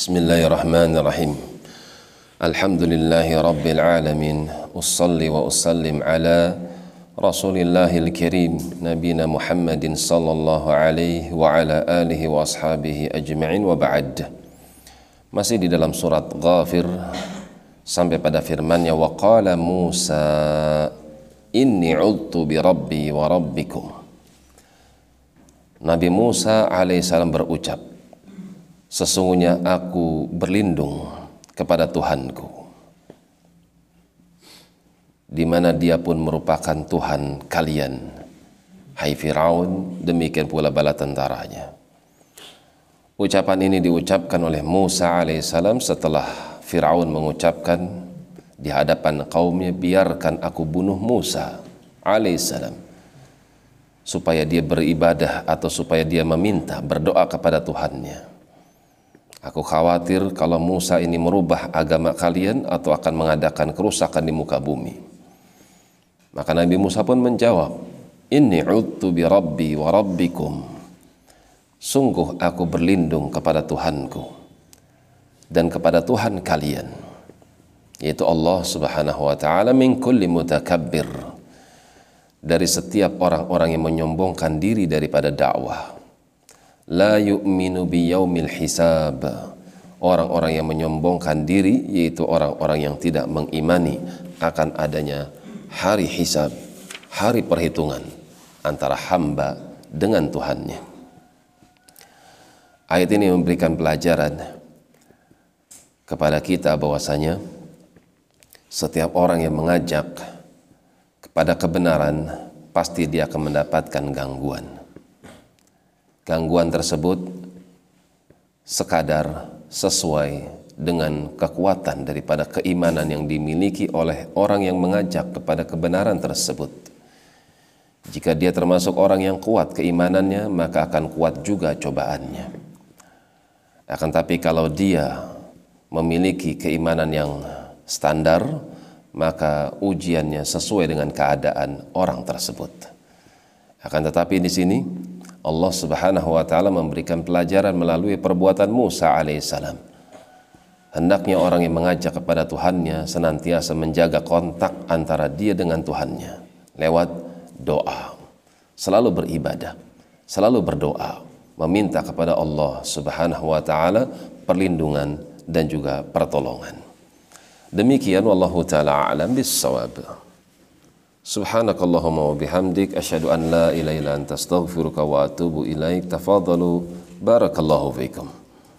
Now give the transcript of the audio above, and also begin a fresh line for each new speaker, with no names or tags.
Bismillahirrahmanirrahim. Alhamdulillahi rabbil alamin. Ussalli wa usallim ala Rasulillahil Karim Nabina Muhammadin sallallahu alaihi wa ala alihi wa ashabihi ajma'in wa ba'd. Masih di dalam surat Ghafir sampai pada firman-Nya wa qala Musa inni udtu bi rabbi wa rabbikum. Nabi Musa alaihissalam berucap, sesungguhnya aku berlindung kepada Tuhanku di mana dia pun merupakan Tuhan kalian hai Firaun demikian pula bala tentaranya Ucapan ini diucapkan oleh Musa alaihissalam setelah Fir'aun mengucapkan di hadapan kaumnya, biarkan aku bunuh Musa alaihissalam supaya dia beribadah atau supaya dia meminta berdoa kepada Tuhannya. Aku khawatir kalau Musa ini merubah agama kalian atau akan mengadakan kerusakan di muka bumi. Maka Nabi Musa pun menjawab, Inni udtu bi rabbi wa rabbikum. Sungguh aku berlindung kepada Tuhanku dan kepada Tuhan kalian yaitu Allah Subhanahu wa taala min kulli mutakabbir. Dari setiap orang-orang yang menyombongkan diri daripada dakwah la yu'minu bi hisab orang-orang yang menyombongkan diri yaitu orang-orang yang tidak mengimani akan adanya hari hisab hari perhitungan antara hamba dengan Tuhannya Ayat ini memberikan pelajaran kepada kita bahwasanya setiap orang yang mengajak kepada kebenaran pasti dia akan mendapatkan gangguan. Gangguan tersebut sekadar sesuai dengan kekuatan daripada keimanan yang dimiliki oleh orang yang mengajak kepada kebenaran tersebut. Jika dia termasuk orang yang kuat keimanannya, maka akan kuat juga cobaannya. Akan tapi kalau dia memiliki keimanan yang standar, maka ujiannya sesuai dengan keadaan orang tersebut. Akan tetapi di sini Allah Subhanahu wa taala memberikan pelajaran melalui perbuatan Musa alaihissalam. Hendaknya orang yang mengajak kepada Tuhannya senantiasa menjaga kontak antara dia dengan Tuhannya lewat doa. Selalu beribadah, selalu berdoa, meminta kepada Allah Subhanahu wa taala perlindungan dan juga pertolongan. Demikian wallahu taala alam bissawab. سبحانك اللهم وبحمدك أشهد أن لا إله إلا أنت أستغفرك وأتوب إليك تفاضلوا بارك الله فيكم